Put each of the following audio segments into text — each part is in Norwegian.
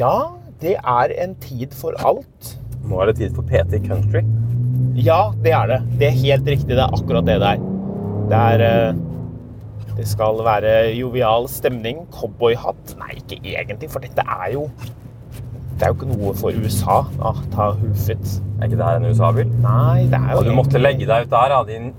Ja, det er en tid for alt. Nå er det tid for PT Country. Ja, det er det. Det er helt riktig. Det er akkurat det det er. Det er eh, Det skal være jovial stemning, cowboyhatt Nei, ikke egentlig, for dette er jo Det er jo ikke noe for USA. Ah, ta huffet. Er ikke det her en USA-bil? Nei, det er jo Og du måtte egentlig- legge deg ut der, din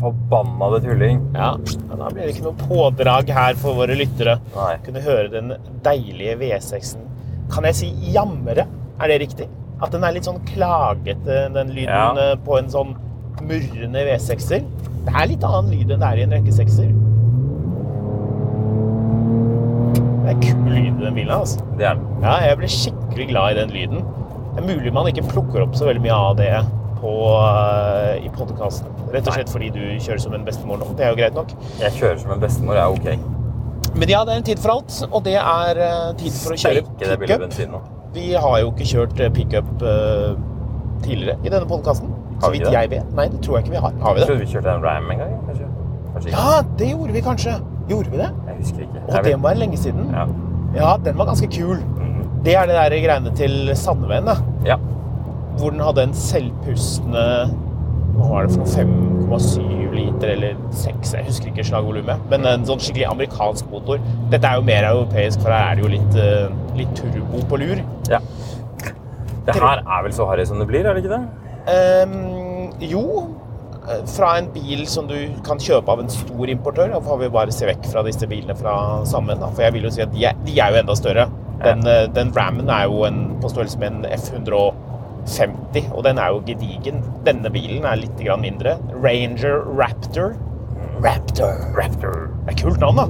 forbannede tulling. Ja, Da blir det ikke noe pådrag her for våre lyttere. Nei. Kunne høre den deilige V6-en. Kan jeg si jammere? Er det riktig? At den er litt sånn klagete, den lyden Ja. eh, på en sånn murrende V6-er. Det er litt annen lyd enn det er i en rekke 6-er. Det er kul lyd i den bilen, altså. Det er den. Ja, jeg ble skikkelig glad i den lyden. Det er mulig man ikke plukker opp så veldig mye av det på, uh, i podkasten. Rett og slett fordi du kjører som en bestemor nå. Det er jo greit nok. Jeg kjører som en bestemor, jeg er ok. Men ja, det er en tid for alt, og det er eh, tid for å kjøre pickup. Vi har jo ikke kjørt eh, pickup uh, tidligere i denne podkasten. Så vidt jeg vet. Nei, det tror jeg ikke vi har. Har vi Jeg det? trodde vi kjørte en Ram en gang. Kanskje? kanskje. Ja, det gjorde vi kanskje. Gjorde vi det? Jeg husker ikke. Og det må være lenge siden. Ja. Ja, den var ganske kul. Mhm. Det er det der greiene til Sandveien, da. ja. Hvor den hadde en selvpustende Hva var det for noe? 5,7 liter eller 6, jeg husker ikke slagvolumet. Men en sånn skikkelig amerikansk motor. Dette er jo mer europeisk, for her er det jo litt, eh, litt turbo på lur. ja. Det her er vel så harry som det blir, er det ikke det? Um, jo, eh, fra en bil som du kan kjøpe av en stor importør. Da får vi bare se vekk fra disse bilene fra sammen. Da. For jeg vil jo si at de er, de er jo enda større. Den, ja. den Rammen er jo en, på størrelse med en F150, og den er jo gedigen. Denne bilen er litt mindre. Ranger Raptor. Raptor. Raptor. Det er et kult navn, da.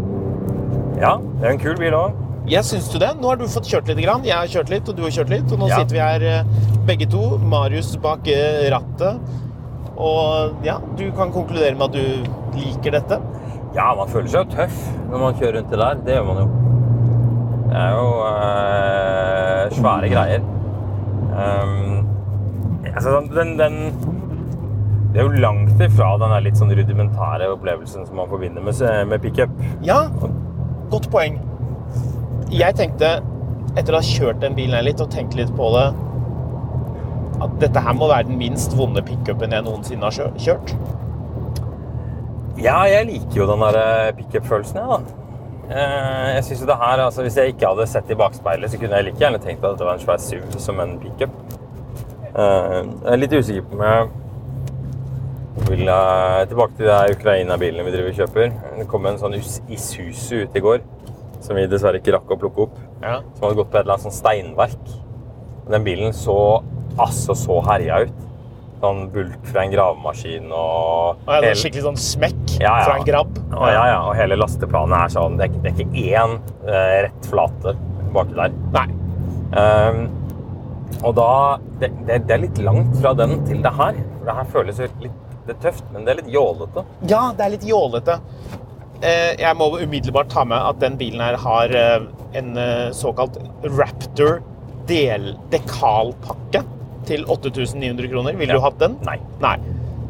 Ja, det er en kul bil òg. Jeg syns du det? Nå har du fått kjørt litt. Grann. Jeg har kjørt litt, og du har kjørt litt. Og nå Ja. sitter vi her eh, begge to. Marius bak eh, rattet. Og ja, du kan konkludere med at du liker dette. Ja, man føler seg jo tøff når man kjører rundt det der. Det gjør man jo. Det er jo eh, svære greier. Um, altså, den, den Det er jo langt ifra den litt sånn rudimentære opplevelsen som man forbinder med, med pickup. Ja, godt poeng. Jeg tenkte, etter å ha kjørt den bilen her litt og tenkt litt på det, at dette her må være den minst vonde pickupen jeg noensinne har kjørt. Ja, jeg liker jo den der eh, pickup-følelsen, jeg, da. Eh, Jeg synes jo det her, altså Hvis jeg ikke hadde sett i bakspeilet, så kunne jeg like gjerne tenkt at det var en svær SUV som en pickup. Eh, Jeg er litt usikker på om jeg vil eh, tilbake til de Ukraina-bilene vi driver og kjøper. Det kom en sånn Isuzu ut i går, som vi dessverre ikke rakk å plukke opp. Ja. Som hadde gått på et eller annet sånn steinverk. Den bilen så altså så herja ut. Sånn bulk fra en gravemaskin og Og det hele- skikkelig sånn smekk Ja, ja. fra en grabb. Å, ja, ja, og hele lasteplanet er sånn Det er, ikke- det er ikke én eh, rett flate baki der. Nei. Um, og da det, det, det er litt langt fra den til det her. For det her føles litt det er tøft, men det er litt jålete. Ja, det er litt jålete. Eh, Jeg må umiddelbart ta med at den bilen her har eh, en eh, såkalt Raptor del dekalpakke til 8900 kroner. Ville Ja. du hatt den? Nei. Nei.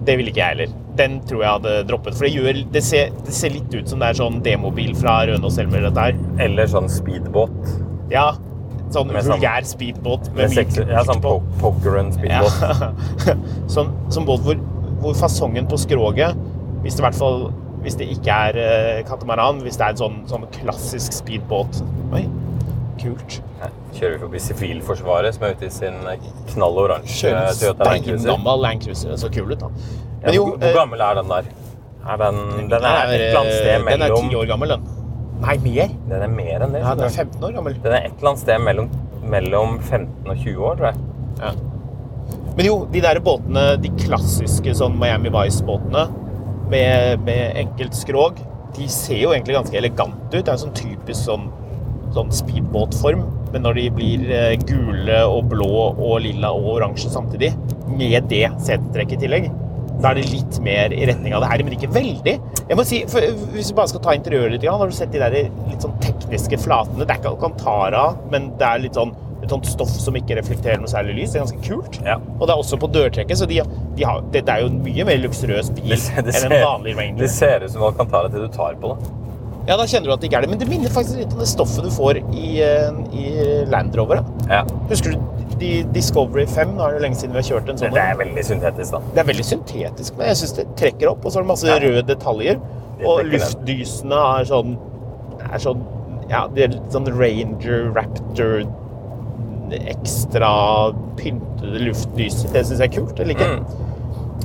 Det ville ikke jeg heller. Den tror jeg hadde droppet. For det, gjør, det, ser, det ser litt ut som det er sånn demobil fra Rønås Selmer. dette her. Eller sånn speedbåt. Ja. Sånn Med sånn- vulgær speedbåt Med med seks, ja, sånn po poker and speedbåt. Ja. sånn, sånn båt hvor, hvor fasongen på skroget Hvis det i hvert fall hvis det ikke er uh, katamaran, hvis det er en sånn, sånn klassisk speedbåt Oi, kult. Her Kjører vi forbi Sivilforsvaret, som er ute i sin knall oransje Toyota Land Cruiser. Gammel Land Cruiser. Så kul ut, da. Ja, Men jo, hvor, eh, gammel er den der? Er den, den er et er, eller annet sted mellom Den er ti år gammel, den. Nei, mer. Den er mer enn det. Ja, den er 15 år gammel. Den er et eller annet sted mellom, mellom 15 og 20 år, tror jeg. Ja. Men jo, de der båtene, de klassiske sånn Miami Vice-båtene med, med enkelt skrog, de ser jo egentlig ganske elegante ut. Det er en sånn typisk sånn, sånn speedbåtform. Men når de blir eh, gule og blå og lilla og oransje samtidig, med det setetrekket i tillegg, da er det litt mer i retning av det her, men ikke veldig. Jeg må si, Hvis vi bare skal ta interiøret litt, har du sett de der litt sånn tekniske flatene? Det er ikke Alcantara, men det er litt sånn et sånt stoff som ikke reflekterer noe særlig lys. Det er ganske kult. Ja. Og det er også på dørtrekket, så de, de har, det, det er jo en mye mer luksuriøs bil Det, ser- det, enn en vanlig ser, Ranger. det ser ut som Alcantara til du tar på det. Ja, da kjenner du at det ikke er det. Men det minner faktisk litt om det stoffet du får i, eh, i Land Rover. da. Ja. Husker du de Discovery 5? Nå er det lenge siden vi har kjørt en Det sånn. er veldig syntetisk, da. Det er veldig syntetisk, men jeg syns det trekker opp. Og så er det masse Ja. røde detaljer. Det Og luftdysene er sånn er sånn Ja, det er litt sånn Ranger, Raptor Ekstra pyntede luftdyser. Det syns jeg er kult. Eller ikke? Mm.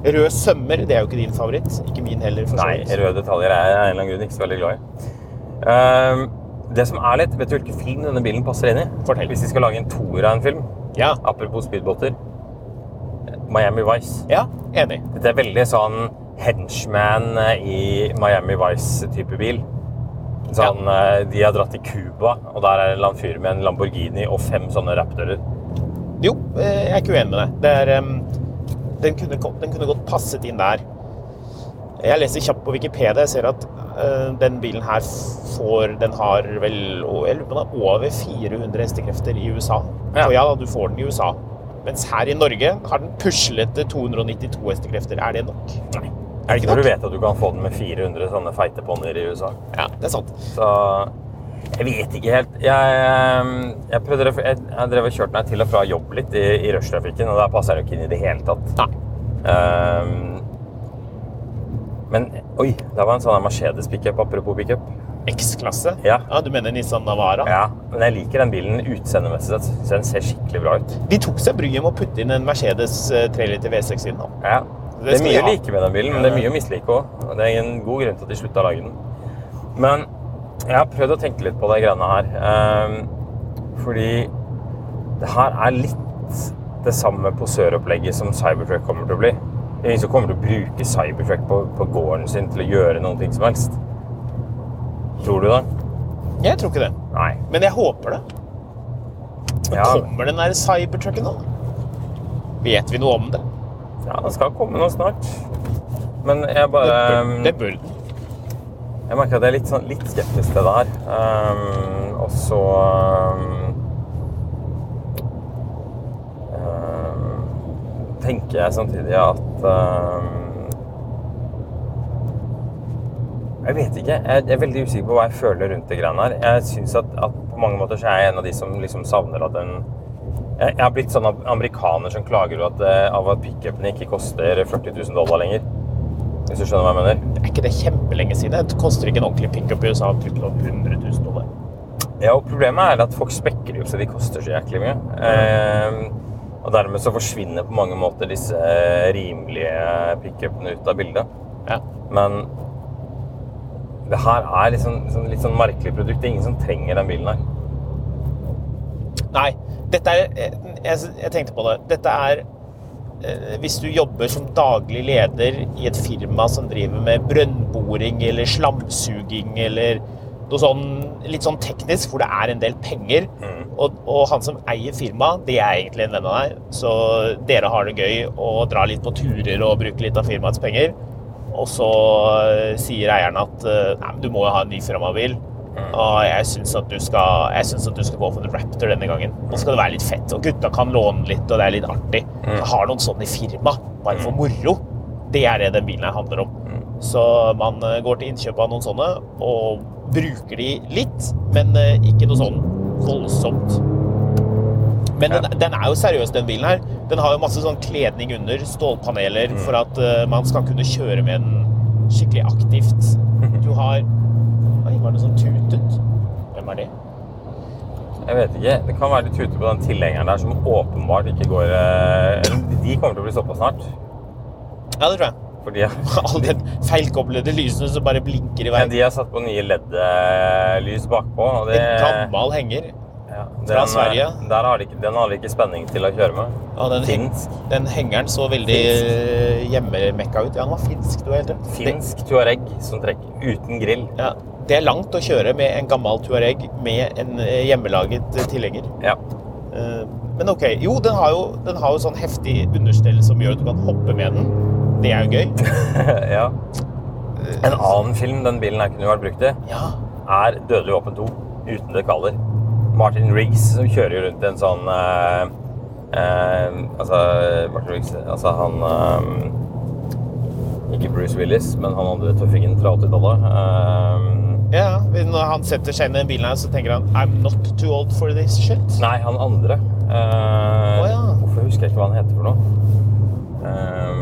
Røde sømmer, det er jo ikke din favoritt. Ikke min heller. for så Nei, røde detaljer er jeg av en eller annen grunn ikke så veldig glad i. Ehm, det som er litt, Vet du hvilken film denne bilen passer inn i? Fortell. Hvis de skal lage en toer av en film, Ja. apropos speedbåter Miami Vice. ja, enig. Dette er veldig sånn henchman i Miami Vice-type bil. Sånn, eh, De har dratt til Cuba, og der er det en eller annen fyr med en Lamborghini og fem sånne Raptorer. Jo, eh, jeg er ikke uenig med deg. Det er, em, den, kunne, den kunne godt passet inn der. Jeg leser kjapt på Wikipedia. Jeg ser at uh, den bilen her får Den har vel over 400 hestekrefter i USA. Ja. Og ja, da, du får den i USA. Mens her i Norge har den puslete 292 hestekrefter. Er det nok? Nei. Er det ikke Når du vet at du kan få den med 400 sånne feite ponnier i USA. Ja, det er sant. Så jeg vet ikke helt. Jeg, ehm, jeg, prøvde, jeg, jeg drev og kjørte meg til og fra jobb litt i, i rushtrafikken, og der passer jeg jo ikke inn i det hele tatt. Ehm, men oi, der var en sånn Mercedes pickup, apropos pickup. X-klasse? Ja. Du mener Nissan Navara? Ja, men jeg liker den bilen utseendemessig Den ser skikkelig bra ut. De tok seg bryet med å putte inn en Mercedes eh, 3 liter V6 inn. nå. Ja. Det Det er mye å like med den bilen, men det er mye å mislike òg. Det er en god grunn til at de slutta å lage den. Men jeg har prøvd å tenke litt på de greiene her. ehm, fordi det her er litt det samme posøropplegget som Cybertruck kommer til å bli. Det er ingen som kommer til å bruke Cybertruck på, på gården sin til å gjøre noen ting som helst. Tror du det? Jeg tror ikke det. Nei. Men jeg håper det. Men Ja. kommer den der cybertrucken nå? Vet vi noe om det? Ja, det skal komme noe snart. Men jeg Det bare bør, det bør den. Jeg merker at jeg er litt, sånn, litt skeptisk til det her. Um, og så um, tenker jeg samtidig at ehm, Jeg vet ikke. Jeg er veldig usikker på hva jeg føler rundt det greiene her. Jeg synes at, at på mange måter så er jeg en av de som liksom savner at en jeg, har blitt sånn amerikaner som klager at, eh, av at pickupene ikke koster 40 000 dollar lenger. Hvis du skjønner hva jeg mener? Er ikke det kjempelenge siden? Det koster ikke en ordentlig pickup i USA opp 100 000 dollar. Ja, og Problemet er at folk spekker jo så de koster så jæklig mye. Eh, og dermed så forsvinner på mange måter disse eh, rimelige pickupene ut av bildet. Ja. Men det her er liksom, liksom, litt sånn merkelig produkt. Det er ingen som trenger den bilen her. Nei, dette er jeg, jeg tenkte på det. Dette er eh, hvis du jobber som daglig leder i et firma som driver med brønnboring eller slamsuging eller noe sånn, litt sånn teknisk, hvor det er en del penger. Og, og han som eier firmaet, det er egentlig en venn av deg. Så dere har det gøy og drar litt på turer og bruker litt av firmaets penger. Og så eh, sier eieren at eh, nei, du må jo ha en ny firmabil. Og jeg syns at, at du skal gå for en Raptor denne gangen. Nå skal det være litt fett, og gutta kan låne litt, og det er litt artig. Jeg har noen sånne i firma, bare for moro. Det er det den bilen her handler om. Så man eh, går til innkjøp av noen sånne, og bruker de litt, men eh, ikke noe sånn voldsomt. Men den, den er jo seriøs, den bilen her. Den har jo masse sånn kledning under, stålpaneler, for at eh, man skal kunne kjøre med den skikkelig aktivt. Du har Oi, var det som tutet? Hvem er det? Jeg vet ikke. Det kan være de tuter på den tilhengeren der som åpenbart ikke går eh, De kommer til å bli stoppa snart. Ja, det tror jeg. Fordi All den feilkoblede lysene som bare blinker i ja, vei. de har satt på nye LED-lys bakpå. Og det, En gammel henger. Ja, fra den, Sverige. eh, Der har de den har de ikke spenning til å kjøre med. Ja, den, Finsk. den hengeren så veldig finsk. hjemmemekka ut. Ja, den var finsk, du helt rett. Finsk Tuareg som trekker uten grill. Det, ja, det er langt å kjøre med en gammel Tuareg med en eh, hjemmelaget eh, tilhenger. Ja. Eh, Men ok, jo, den har jo, den har jo sånn heftig understell som gjør at du kan hoppe med den. Det er jo gøy. ja. En annen film den bilen her kunne vært brukt i, Ja, er Dødelig våpen 2 uten dekaler. Martin Riggs som kjører rundt en sånn eh, eh, Altså Martin Riggs Altså han eh, Ikke Bruce Willis, men han andre tøffingen fra 80-tallet. Eh, ja. Når han setter seg inn i den bilen her, så tenker han I'm not too old for this shit. nei, han andre. Eh, oh, ja. Hvorfor husker jeg ikke hva han heter for noe? Eh,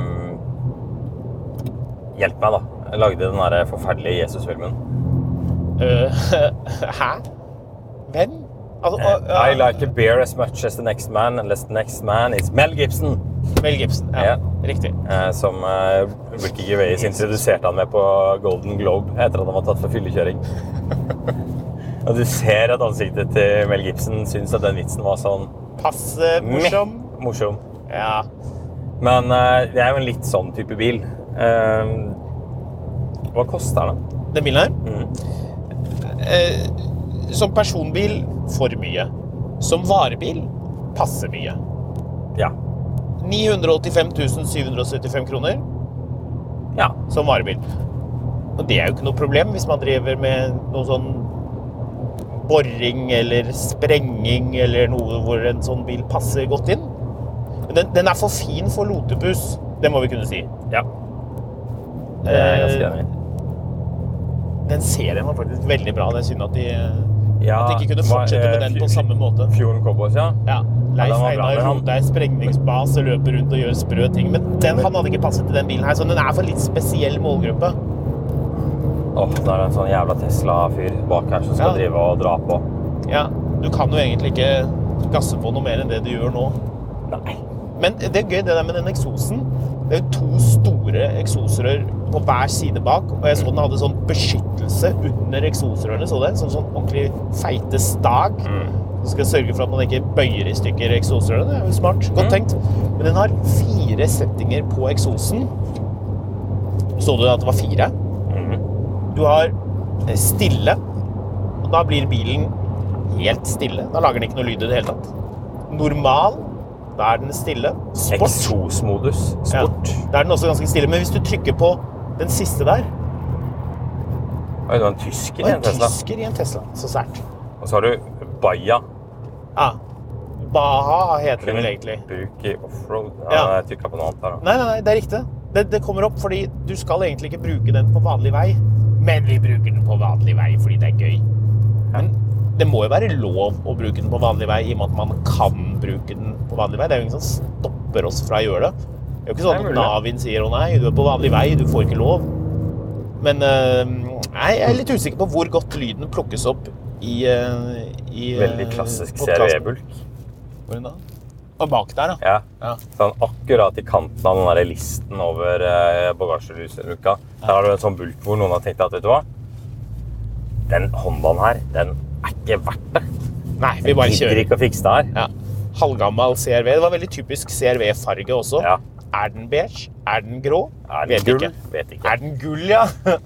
hjelp meg, da. Jeg lagde den der forferdelige Jesus-filmen. Uh, hæ? Hvem? Altså, å, ja, I like a beer as much as the next man, unless the next man is Mel Gibson. Mel Gibson. Ja, Ja. Riktig. Eh, som eh, Ricky Gervais introduserte han med på Golden Globe etter at han var tatt for fyllekjøring. Og du ser at ansiktet til Mel Gibson syns at den vitsen var sånn Passe morsom. meh, morsom. Ja. Men eh, det er jo en litt sånn type bil. Eh, hva koster den? Den bilen her eh, Som personbil for mye. Som varebil passer mye. Ja. 985 775 kroner ja. som varebil. Og det er jo ikke noe problem hvis man driver med noe sånn boring eller sprenging eller noe hvor en sånn bil passer godt inn. Men den, den er for fin for lotepus. Det må vi kunne si. ja. Det er ganske enig i. Den serien var faktisk veldig bra. Det er synd at de, Ja, at de ikke kunne fortsette med den på samme måte. Fjorden Cowboys, ja. Ja, Leif den Einar men han- Rode er sprengningsbase, løper rundt og gjør sprø ting. Men den, han hadde ikke passet til den bilen her, så den er for litt spesiell målgruppe. Åh, det er en sånn jævla Tesla-fyr bak her som skal Ja. drive og dra på. Ja, du kan jo egentlig ikke gasse på noe mer enn det du gjør nå. Nei. Men det er gøy det der med den eksosen. Det er jo to store eksosrør på hver side bak, og jeg så den hadde sånn beskyttelse under eksosrørene, så det? Sånn, sånn ordentlig feite stag. Som skal sørge for at man ikke bøyer i stykker eksosrørene. Det er jo smart. Godt tenkt. Men den har fire settinger på eksosen. Så du at det var fire? Du har eh, stille, og da blir bilen helt stille. Da lager den ikke noe lyd i det hele tatt. Normal, da er den stille. Sport, Eksosmodus. ja, Sport. da er den også ganske stille. Men hvis du trykker på den siste der Oi, det var en tysker i en en Tesla. tysker i en Tesla. Så sært. Og så har du Baja. Ja. Baha heter det vel egentlig. Bruk i offroad. Ja, Ja. Jeg trykka på noe annet der. Nei, nei, nei, det er riktig. Det, det kommer opp fordi du skal egentlig ikke bruke den på vanlig vei. Men vi bruker den på vanlig vei fordi det er gøy. Men det må jo være lov å bruke den på vanlig vei i og med at man kan bruke den på vanlig vei. Det er jo ingen som stopper oss fra å gjøre det. Det er jo ikke sånn at. Navin sier 'Å nei, du er på vanlig vei, du får ikke lov'. Men eh, jeg er litt usikker på hvor godt lyden plukkes opp i, eh, i eh, Veldig klassisk. CRV-bulk. Hvor da? Og bak der, da. Ja. Ja. Sånn akkurat i kanten av den der listen over eh, bagasjeluka. Der har du en sånn bulk hvor noen har tenkt at vet du hva? Den Hondaen her, den er ikke verdt det. Nei, vi bare Jeg gidder ikke å fikse det her. Ja. Halvgammal CRV. Det var veldig typisk CRV-farge også. Ja. Er den beige? Er den grå? Er den Vet gull? ikke. Vet ikke. Er den gull, ja?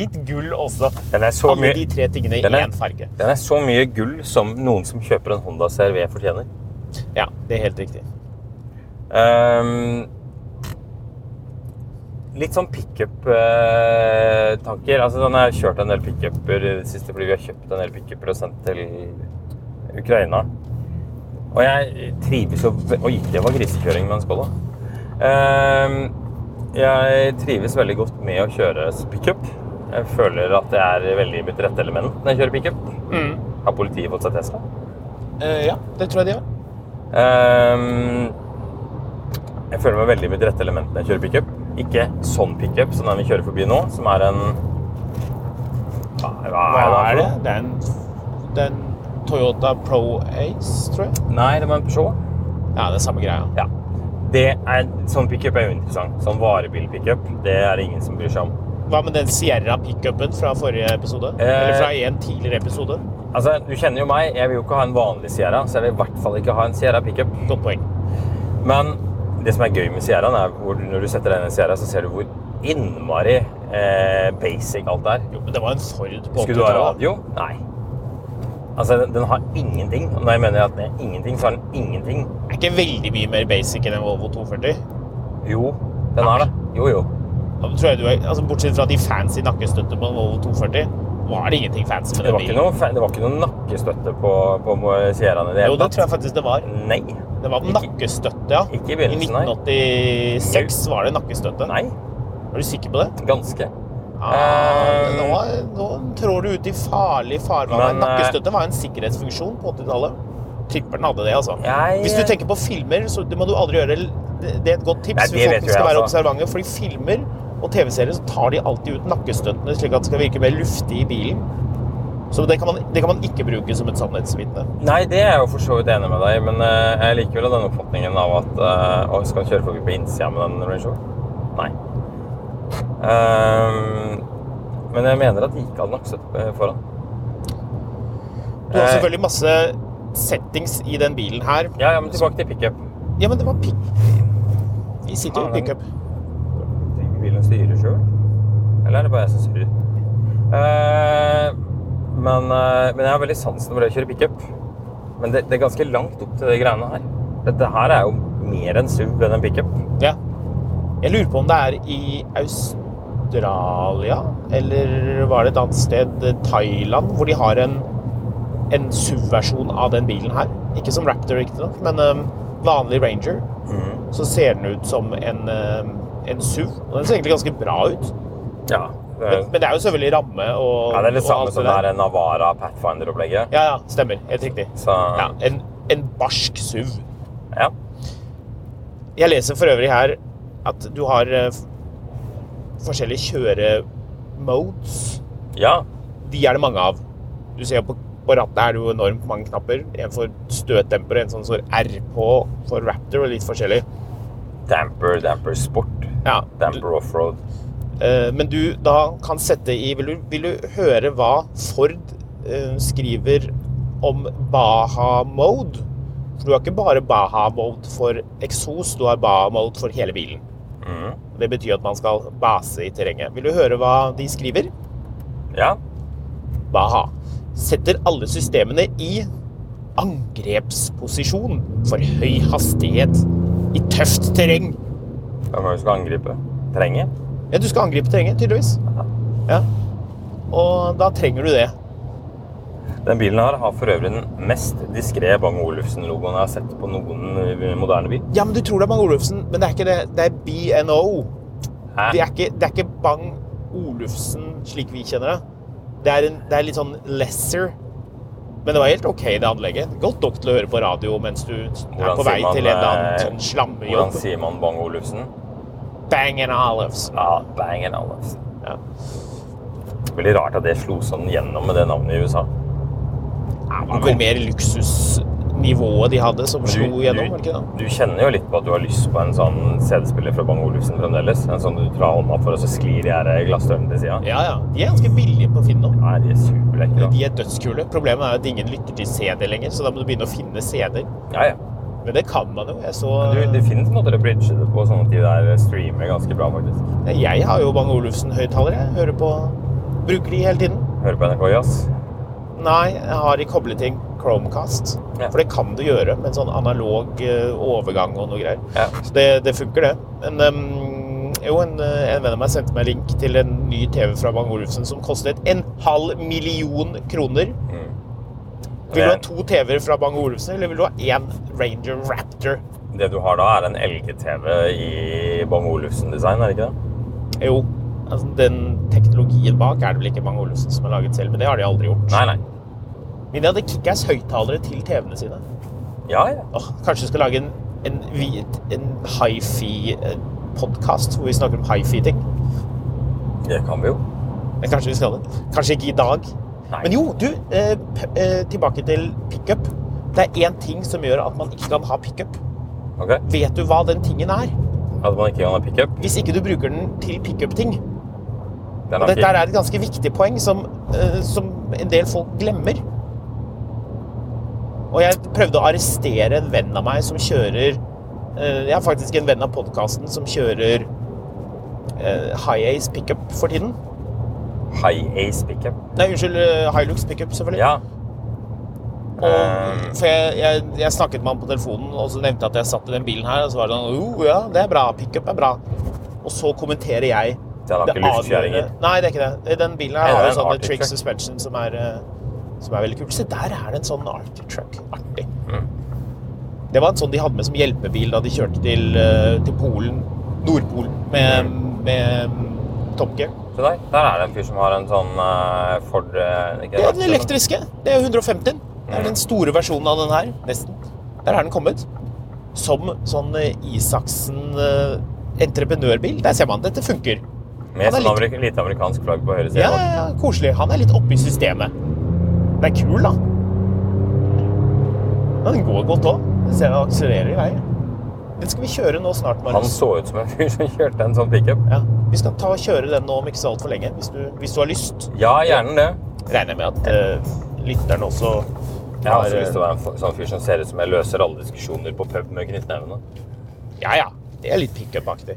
Litt gull også. Den er så Alle de tre tingene i er- én farge. Den er så mye gull som noen som kjøper en Honda CRV fortjener. Ja, det er helt riktig. Um, litt sånn pickup-tanker. altså, sånn, jeg har kjørt en del pickuper i det siste fordi vi har kjøpt en del pickuper og sendt til Ukraina. Og jeg trives jo Oi, det var grisekjøring med en Skoda. Ehm, jeg trives veldig godt med å kjøre pickup. Jeg føler at jeg er veldig i mitt rette element når jeg kjører pickup. Har politiet fått seg Tesla? Uh, ja, det tror jeg de har. Um, jeg føler meg veldig i mitt rette element når jeg kjører pickup. Ikke sånn pickup som den vi kjører forbi nå, som er en hva Hva er det? Det er en, det er en Toyota Pro Ace, tror jeg. Nei, det var en Peugeot. Ja, det er samme greia. Ja. Det er, sånn pickup er jo interessant. Sånn varebil-pickup, det er det ingen som bryr seg om. Hva med den Sierra-pickupen fra forrige episode? Eh. Eller fra en tidligere episode? Altså, Du kjenner jo meg. Jeg vil jo ikke ha en vanlig Sierra, så jeg vil i hvert fall ikke ha en Sierra pickup. Godt poeng. Men det som er gøy med Sierraen, er hvor når du setter deg inn i Sierra, så ser du hvor innmari eh, basic alt er. Jo, men det var en Ford på Skulle du ha radio? Nei. Altså, den, den har ingenting. Og når jeg mener at den er ingenting, så har den ingenting. Ikke veldig mye mer basic enn en Volvo 240. Jo, den er det. Jo, jo. Er, altså Bortsett fra de fancy nakkestøtte på en Volvo 240, var det ingenting fancy med den bilen. noe, det var ikke noe nakkestøtte på, på Sierraen i det Jo, det tror jeg faktisk det var. Nei. Det var Ikke- nakkestøtte, ja. ikke i begynnelsen, nei. 1986 var det nakkestøtte. Nei. Er du sikker på det? Ganske. Ah, Eh, nå, nå trår du ut i farlig farvann. Eh, Nakkestøtte var en sikkerhetsfunksjon på 80-tallet. Tripperen hadde det, altså. Jeg- Hvis du tenker på filmer, så det må du aldri gjøre. Det det er et godt tips. Nei, folk skal jeg, være altså. observante. fordi filmer og TV-serier så tar de alltid ut nakkestøttene slik at det skal virke mer luftig i bilen. Så det kan man, det kan man ikke bruke som et sannhetsvitne. Nei, det er jeg jo for så vidt enig med deg men uh, jeg liker vel den oppfatningen av at uh, å, Skal han kjøre forbi på innsida med den Range Rover? Nei. Um, men jeg mener at de ikke hadde nakkestøtte foran. Du har Eh, selvfølgelig masse settings i den bilen her. Ja, ja, men tilbake til pickup. Ja, men det var pick... Vi sitter jo i pickup. Trenger bilen styrer sjøl? Eller er det bare jeg som styrer? Uh, men, uh, men jeg har veldig sansen for det å kjøre pickup. Men det, det er ganske langt opp til de greiene her. Dette her er jo mer en SUV enn en pickup. Ja. Jeg lurer på om det er i Australia, eller var det et annet sted, Thailand, hvor de har en, en SUV-versjon av den bilen her. Ikke som Raptor, riktignok, men um, vanlig Ranger. Så ser den ut som en, um, en SUV. Og den ser egentlig ganske bra ut. Ja. Det Men, er, men det er jo selvfølgelig ramme og ja, det er litt samme som det det er Navara Pathfinder-opplegget. Ja, ja, stemmer. Helt riktig. Så Ja, en, en barsk SUV. ja. Jeg leser for øvrig her at du har eh, forskjellige kjøremodes. ja. De er det mange av. Du ser jo på, på rattet er det jo enormt mange knapper. En for støtdemper, en sånn står R på for Raptor, og litt forskjellig. Damper, damper sport. Ja, Damper offroad. eh, men du da kan sette i Vil du, vil du høre hva Ford eh, skriver om Baha-mode? For du har ikke bare Baha-mode for eksos, du har Baha-mode for hele bilen. Mm. Det betyr at man skal base i terrenget. Vil du høre hva de skriver? Ja. Baha setter alle systemene i angrepsposisjon for høy hastighet i tøft terreng. Hva er det du skal angripe? Terrenget? Ja, du skal angripe terrenget, tydeligvis. Ja. Og da trenger du det. Den bilen her har for øvrig den mest diskré Bang Olufsen-logoen jeg har sett på noen eh, moderne bil. Ja, men du tror det er Bang Olufsen, men det er ikke det. Det er BNO. Det er ikke, det er ikke Bang Olufsen slik vi kjenner det. Det er, en, det er litt sånn lesser. Men det var helt ok, det anlegget. Godt nok til å høre på radio mens du er Hvordan på vei man, til en annen eh, sånn Hvordan sier man Bang Olufsen? Bang and Olives. Ja, Bang Olufsen. Ja. Veldig rart at det slo sånn gjennom med det navnet i USA. Det var vel mer luksusnivået de hadde som slo gjennom, Du, du kjenner jo litt på at du har lyst på en sånn CD-spiller fra Bang Olufsen fremdeles. En sånn du drar hånda for, og så sklir de her glassdørene til sida. Ja, ja. De er ganske billige på Finn nå. Nei, de er superlekre. De er dødskule. Problemet er at ingen lytter til CD lenger, så da må du begynne å finne CD-er. Ja, ja. Men det kan man jo. Jeg så Du, det finnes måter å bridge det på, sånn at de der streamer ganske bra, faktisk. Jeg har jo Bang Olufsen-høyttalere. Jeg Hører på Bruker de hele tiden. Hører på NRK Jazz. Nei, jeg har i kobleting Chromecast. Ja. For det kan du gjøre med en sånn analog eh, overgang og noe greier. Ja. Så det, det funker, det. Men um, jo, en, eh, en venn av meg sendte meg link til en ny TV fra Bang Olufsen som kostet en halv million kroner. Vil du ha to TV-er fra Bang Olufsen, eller vil du ha én Ranger Raptor? Det du har da, er en LG-TV i Bang Olufsen-design, er det ikke det? Jo, altså, den teknologien bak er det vel ikke Bang Olufsen som har laget selv, men det har de aldri gjort. Nei, nei. Men de hadde Kickass høyttalere til TV-ene sine. Ja, ja. Åh, kanskje vi skal lage en, en, en hifi-podkast hvor vi snakker om hifi-ting. Det kan vi jo. Men kanskje vi skal det. Kanskje ikke i dag. Nei. Men jo, du, eh, eh, tilbake til pickup. Det er én ting som gjør at man ikke kan ha pickup. Okay. Vet du hva den tingen er? At man ikke kan ha pickup. Hvis ikke du bruker den til pickup-ting. Og dette er et ganske viktig poeng som, eh, som en del folk glemmer. Og jeg prøvde å arrestere en venn av meg som kjører eh, Jeg har faktisk en venn av podkasten som kjører eh, High Ace pickup for tiden. High Ace pickup. Nei, unnskyld. eh, Hilux pickup, selvfølgelig. Ja. Og, for jeg, jeg, jeg snakket med han på telefonen, og så nevnte jeg at jeg satt i den bilen her. Og så var det sånn oh, ja, det er bra. Pickup er bra. Og så kommenterer jeg Den har ikke luftkjøringer. Nei, det er ikke det. Den bilen her har det er jo en sånn trick suspension som er, som er veldig kult. Se, der er det en sånn Arctic truck. Artig. Mm. Det var en sånn de hadde med som hjelpebil da de kjørte til, eh, til Polen, Nordpolen, med, Mm. med Top Gear. Se der. Der er det en fyr som har en sånn eh, Ford eh, ikke Det er den elektriske. Det er 150. Det er den store versjonen av den her, nesten. Der er den kommet. Som sånn Isaksen entreprenørbil. Der ser man. Dette funker. Med sånn litt- lite amerikansk flagg på høyre side. Ja, ja, ja, koselig. Han er litt oppe i systemet. Den er kul, da. Men den går godt òg. Den ser den akselererer i vei. Den skal vi kjøre nå snart, Marius. Han så ut som en fyr som kjørte en sånn pickup. Ja. Vi skal ta og kjøre den nå om ikke så altfor lenge, hvis du, hvis du har lyst. Ja, gjerne det. Regner med at uh, lytteren også Jeg har også lyst til å være en sånn fyr som ser ut som jeg løser alle diskusjoner på pub med knyttnevene. Ja, ja. Det er litt pickup-aktig.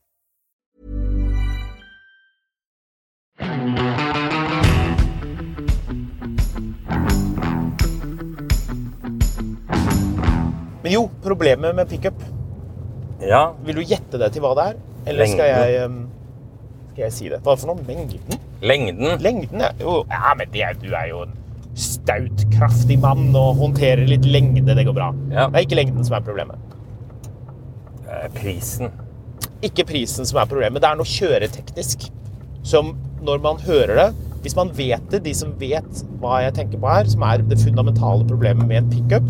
Men jo, problemet med pickup Ja, Vil du gjette det til hva det er? Eller skal jeg, um, skal jeg si det? Hva for noe? Lengden? lengden. Lengden, ja. Jo, ja, men det er, du er jo en staut, kraftig mann og håndterer litt lengde. Det går bra. Ja. Det er ikke lengden som er problemet. Eh, Prisen. Ikke prisen som er problemet. Det er noe kjøreteknisk som når man hører det Hvis man vet det, de som vet hva jeg tenker på her, som er det fundamentale problemet med en pickup,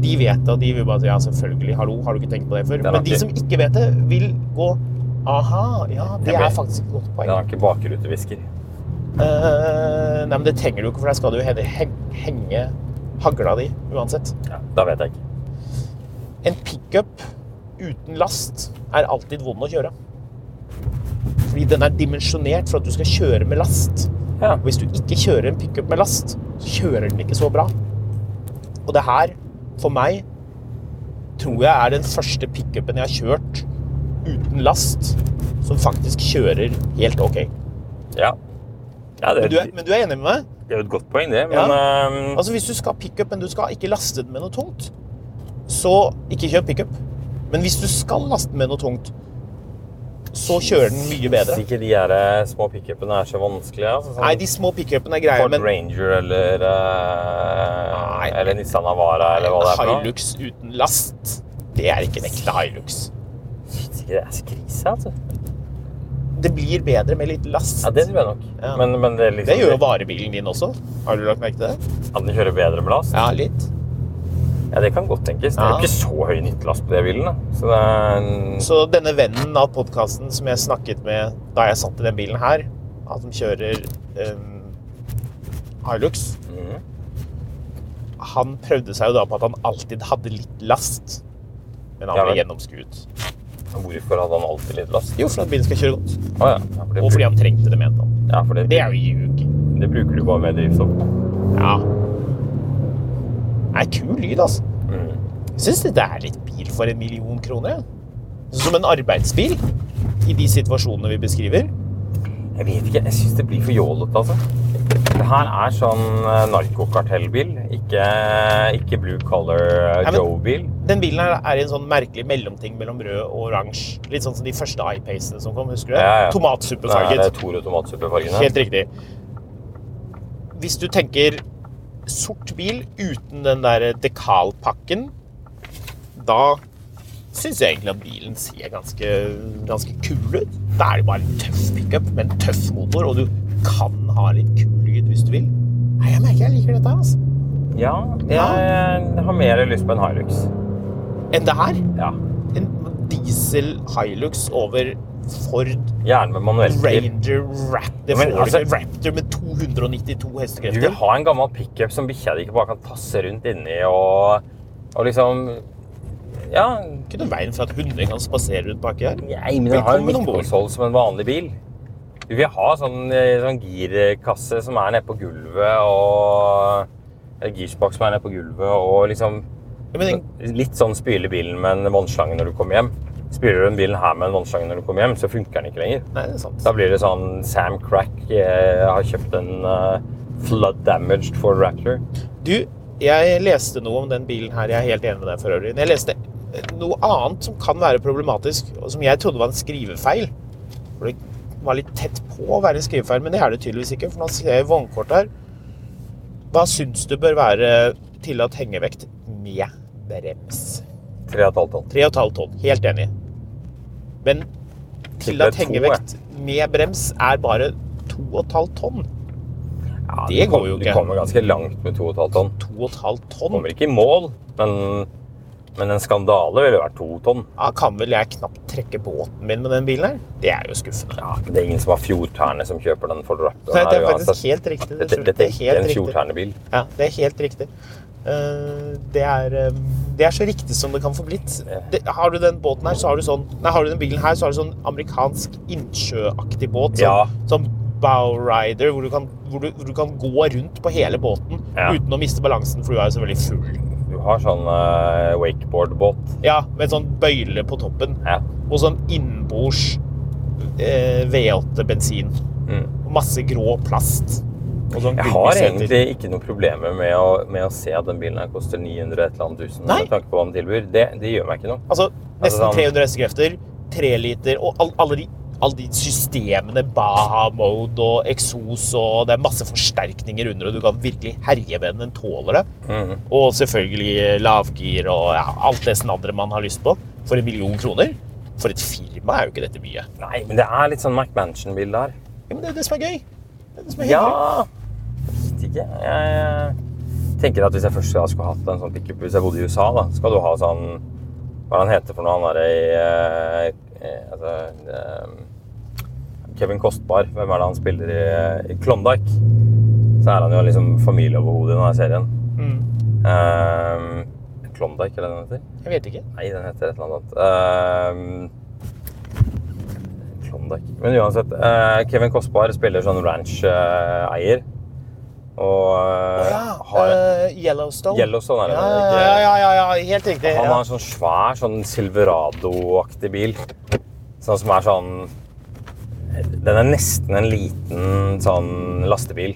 de vet det, og de vil bare si ja, selvfølgelig, hallo, har du ikke tenkt på det før? Men de som ikke vet det, vil gå aha, ja, det er faktisk et godt poeng. Den har ikke bakrutevisker. Uh, nei, men det trenger du ikke, for der skal du henge, henge hagla di uansett. Ja, da vet jeg ikke. En pickup uten last er alltid vond å kjøre. Fordi den er dimensjonert for at du skal kjøre med last. Ja. Hvis du ikke kjører en pickup med last, så kjører den ikke så bra. Og det her, for meg, tror jeg er den første pickupen jeg har kjørt uten last, som faktisk kjører helt ok. Ja. ja det, Men du er, men du er enig med meg? det er jo et godt poeng, det. Men ehm, Altså Hvis du skal ha pickup, men du skal ikke laste den med noe tungt, så ikke kjør pickup. Men hvis du skal laste den med noe tungt, så kjører den mye bedre. ikke de her eh, små pickupene er så vanskelige altså, sånn Nei, de små pickupene er greie, Ford men Ranger eller, eh, Nei. eller Nissan Navara eller hva det er. Hilux uten last, det er ikke en ekte Hilux. Det er så krise, altså. Det blir bedre med litt last. Ja, det tror jeg nok. Ja. Men, men det, liksom, Det gjør jo varebilen din også. Har du lagt merke til det? At den kjører bedre med last? Ja, litt. Ja, det kan godt tenkes. Det er jo ikke så høy nyttelast på de bilene. Så det er en... Så denne vennen av podkasten som jeg snakket med da jeg satt i den bilen her, han som kjører um, Hilux, mm. han prøvde seg jo da på at han alltid hadde litt last. Men han Ja, ble vel. gjennomskuet. Hvorfor hadde han alltid litt last? Jo, fordi bilen skal kjøre godt. Oh, ja. ja, for Og fordi han trengte det, mente han. ja, for det, Det er jo ljug. det bruker du bare med drivstoff. Ja. Det er kul lyd, altså. Mm. Jeg syns dette er litt bil for en million kroner. Som en arbeidsbil i de situasjonene vi beskriver. Jeg vet ikke. Jeg syns det blir for jålete, altså. Det her er sånn eh, narkokartellbil, ikke, ikke blue collar eh, Joe-bil. Den bilen her er i en sånn merkelig mellomting mellom rød og oransje. Litt sånn som de første iPacene som kom, husker du det? Ja, ja. Det er Tomatsuppefarget. Toro tomatsuppefargene. Helt riktig. Hvis du tenker sort bil uten den der dekalpakken, da syns jeg egentlig at bilen ser ganske, ganske kul ut. Da er det bare en tøff pickup med en tøff motor, og du kan ha litt kul lyd hvis du vil. Nei, jeg merker jeg liker dette her, altså. Ja, jeg har mer lyst på en Hilux. Enn det her. Ja. En diesel Hilux over Ford Gjerne med. Ranger Raptor, men altså- Raptor med 292 Du vil ha en gammel pickup som bikkja di ikke bare kan tasse rundt inni og, og liksom Ja, Ikke noe veien for at hunder kan spasere rundt baki her. nei, men den har en midtkonsoll som en vanlig bil. Du vil ha sånn, eh, sånn girkasse som er nede på gulvet, og eller girspak som er nede på gulvet, og liksom Ja, den, Litt sånn spyle bilen med en vannslange når du kommer hjem. Spyler du den bilen her med en vannslange når du kommer hjem, så funker den ikke lenger. nei, det er sant. Da blir det sånn Sam Crack eh, har kjøpt en uh, flood damaged Ford Raptor. Du, jeg leste noe om den bilen her. Jeg er helt enig med deg for øvrig. Men jeg leste noe annet som kan være problematisk, og som jeg trodde var en skrivefeil. For det var litt tett på å være en skrivefeil, men det er det tydeligvis ikke. For nå ser jeg vognkort her. Hva syns du bør være tillatt hengevekt med brems? 3,5 tonn. 3,5 tonn. Helt enig. Men tillatt hengevekt med brems er bare 2,5 tonn. Ja, Det går jo ikke. Du kommer ganske langt med 2,5 tonn. 2,5 tonn. Kommer ikke i mål, men, men en skandale ville vært 2 tonn. Ja, kan vel jeg knapt trekke båten min med den bilen her? Det er jo skuffende. Ja, det er ingen som har fjordterne som kjøper den for rappen. Nei, det er faktisk uansett. helt riktig. Det, Dette, dette det er er ikke en fjordternebil. Ja, det er helt riktig. Eh, Det er, eh, det er så riktig som det kan få blitt. Det, har du den båten her, så har du sånn Nei, har du den bilen her, så har du sånn amerikansk innsjøaktig båt. Sånn, Ja. sånn bowrider, hvor du, kan, hvor, hvor du kan gå rundt på hele båten Ja. uten å miste balansen, for du er jo så veldig full. Du har sånn uh, wakeboard-båt. Ja, med sånn bøyle på toppen. Ja. Og sånn innbords uh, V8-bensin. Mm. Masse grå plast. Sånn Jeg har egentlig ikke noen problemer med å, med å se at den bilen her koster 900 et eller annet tusen. Nei. Med tanke på hva den tilbyr. Det, det gjør meg ikke noe. Altså nesten sånn- 300 hestekrefter, 3 liter og all, alle, de, alle de systemene, Baha-mode og eksos og det er masse forsterkninger under, og du kan virkelig herje med den. Den tåler det. Mhm. Og selvfølgelig lavgir og ja, alt det andre man har lyst på. For en million kroner. For et firma er jo ikke dette mye. Nei, men det er litt sånn McMansion-bil der. Ja, men det er det som er gøy. Det er det som er hyggelig. Ja Vet ikke. Jeg tenker at hvis jeg først skulle hatt en sånn pickup hvis jeg bodde i USA, da, skal du ha sånn Hva er det han heter for noe? Han derre i eh, eh, altså, eh, Kevin Kostbar. Hvem er det han spiller i, i Klondyke? Så er han jo liksom familieoverhodet i denne serien. Ehm, Klondyke, eller hva den heter? Jeg vet ikke. Nei, den heter et eller annet. Ehm, Klondyke. Men uansett, uh, Kevin Kostbar spiller sånn ranch-eier. Og eh, Ja, har uh, Yellowstone. Yellowstone det, ja, ja, ja, helt riktig. Han har en sånn svær, sånn Silverado-aktig bil. Sånn som er sånn Den er nesten en liten sånn lastebil.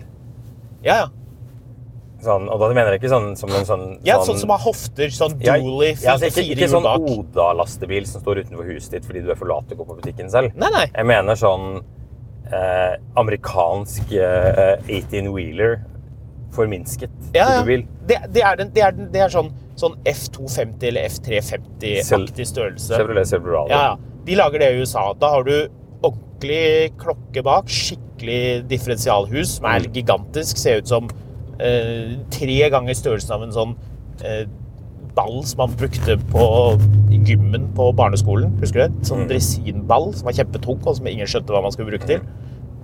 Ja, ja. Sånn, og da mener jeg ikke sånn som en sånn ja, sånn som har hofter, sånn Ja, ja, altså, ikke, ikke sånn. Oda-lastebil som står utenfor huset ditt fordi du er for lat til å gå på butikken selv. Nei, nei. Jeg mener sånn eh, amerikansk eh, 18-wheeler forminsket Ja, ja. Det, det, er den, det, er den, det er sånn, sånn F250 eller F350-aktig størrelse. Chevrolet Silverado. Ja, ja. De lager det i USA. Da har du ordentlig klokke bak, skikkelig differensialhus som Mm. er gigantisk. Ser ut som eh, tre ganger størrelsen av en sånn eh, ball som man brukte på i gymmen på barneskolen. Husker du det? Sånn Mm. dresinball som var kjempetung, og som ingen skjønte hva man skulle bruke til.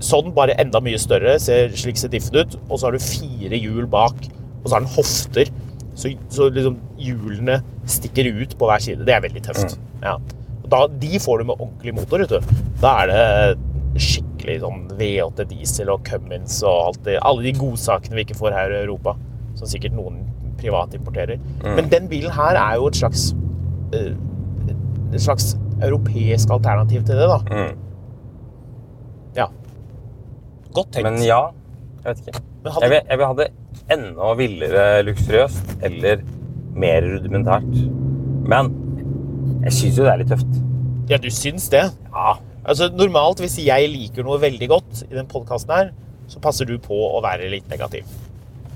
Sånn, bare enda mye større. Ser slik ser diffen ut. Og så har du fire hjul bak, og så har den hofter. Så, så liksom hjulene stikker ut på hver side. Det er veldig tøft. Ja. Og da, de får du med ordentlig motor. Vet du. Da er det skikkelig sånn V8 diesel og Cummins og alt det, alle de godsakene vi ikke får her i Europa. Som sikkert noen privatimporterer. Men den bilen her er jo et slags et slags europeisk alternativ til det, da. Mm. Ja. Godt tenkt. Men ja, jeg vet ikke. Hadde- Jeg vil, jeg vil ha det enda villere luksuriøst eller mer rudimentært. Men jeg syns jo det er litt tøft. Ja, du syns det? Ja. Altså, Normalt, hvis jeg liker noe veldig godt i den podkasten her, så passer du på å være litt negativ.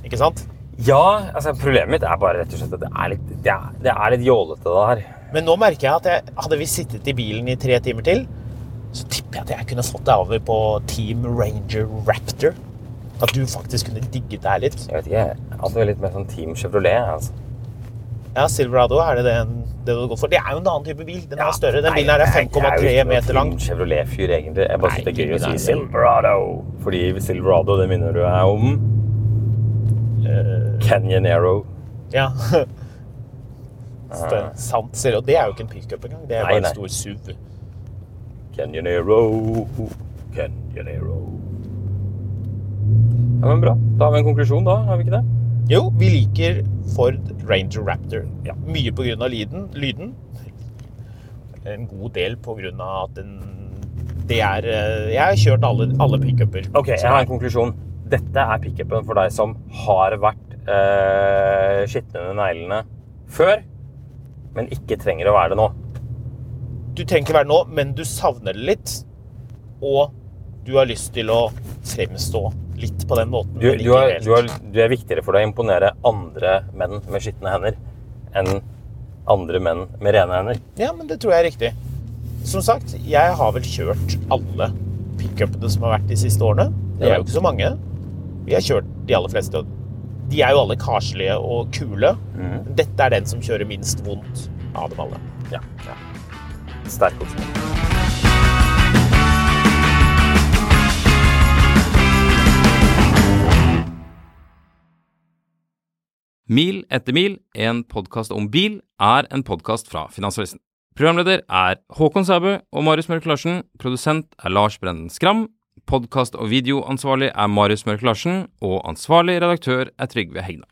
Ikke sant? Ja, altså Problemet mitt er bare rett og slett at det er litt, det er, det er litt jålete, det her. Men nå merker jeg at jeg, hadde vi sittet i bilen i tre timer til, så tipper jeg at jeg kunne fått deg over på Team Ranger Raptor. At du faktisk kunne digget det her litt. Jeg vet ikke, jeg hadde er litt mer sånn Team Chevrolet. altså. Ja, Silverado, er det det, det du gått for? Det er jo en annen type bil. Den er større. Den Nei, bilen her er lang. jeg er jo ikke noe meter lang. Team Chevrolet-fyr, egentlig. Jeg bare synes det er gøy å si. Silverado. Fordi Silverado, det minner du deg om Canyonero. ja. det, Sant. Ser det er jo ikke en pickup engang. Det er Nei, bare en nei. stor SUV. Canyonero. Canyonero. Ja, men bra. Da har vi en konklusjon, da. Har vi ikke det? Jo, vi liker Ford Ranger Raptor. Ja. Mye av lyden. lyden. En god del av at den Det er eh, Jeg har kjørt alle, alle pickuper. Ok, jeg har en konklusjon. Dette er pickupen for deg som har vært eh, skitne under neglene før, men ikke trenger å være det nå. Du trenger ikke være det nå, men du savner det litt. Og du har lyst til å fremstå litt på den måten. Du, du, er, du, er, du er viktigere for deg å imponere andre menn med skitne hender enn andre menn med rene hender. Ja, men det tror jeg er riktig. Som sagt, jeg har vel kjørt alle pickupene som har vært de siste årene. Det er jo ikke så mange. Vi har kjørt de aller fleste. De er jo alle karslige og kule. Mm. Dette er den som kjører minst vondt av dem alle. Ja. ja. Sterk oppskrift. Mil etter mil, en podkast om bil, er en podkast fra Finansavisen. Programleder er Håkon Sæbø og Marius Mørk Larsen. Produsent er Lars Brenden Skram. Podkast- og videoansvarlig er Marius Mørk Larsen. Og ansvarlig redaktør er Trygve Hegna.